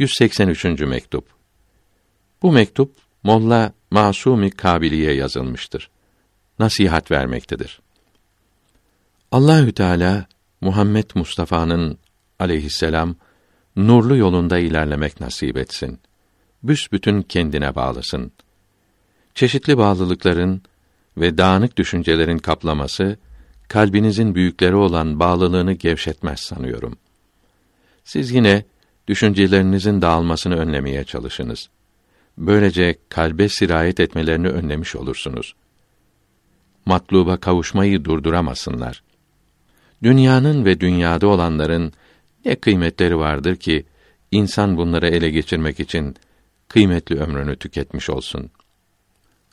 183. mektup. Bu mektup Molla Masumi Kabiliye yazılmıştır. Nasihat vermektedir. Allahü Teala Muhammed Mustafa'nın aleyhisselam nurlu yolunda ilerlemek nasip etsin. Büsbütün kendine bağlısın. Çeşitli bağlılıkların ve dağınık düşüncelerin kaplaması kalbinizin büyükleri olan bağlılığını gevşetmez sanıyorum. Siz yine düşüncelerinizin dağılmasını önlemeye çalışınız. Böylece kalbe sirayet etmelerini önlemiş olursunuz. Matluba kavuşmayı durduramasınlar. Dünyanın ve dünyada olanların ne kıymetleri vardır ki insan bunları ele geçirmek için kıymetli ömrünü tüketmiş olsun.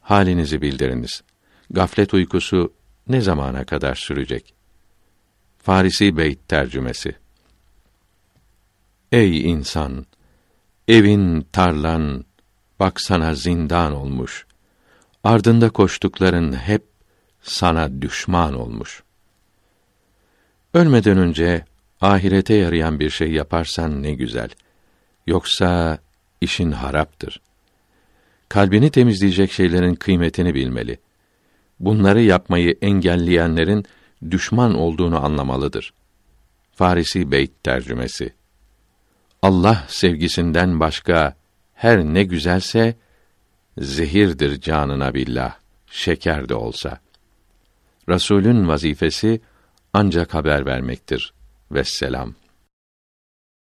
Halinizi bildiriniz. Gaflet uykusu ne zamana kadar sürecek? Farisi Beyt tercümesi Ey insan! Evin, tarlan, baksana zindan olmuş. Ardında koştukların hep sana düşman olmuş. Ölmeden önce ahirete yarayan bir şey yaparsan ne güzel. Yoksa işin haraptır. Kalbini temizleyecek şeylerin kıymetini bilmeli. Bunları yapmayı engelleyenlerin düşman olduğunu anlamalıdır. Farisi Beyt tercümesi Allah sevgisinden başka her ne güzelse zehirdir canına billah, şeker de olsa. Rasulün vazifesi ancak haber vermektir. Vesselam.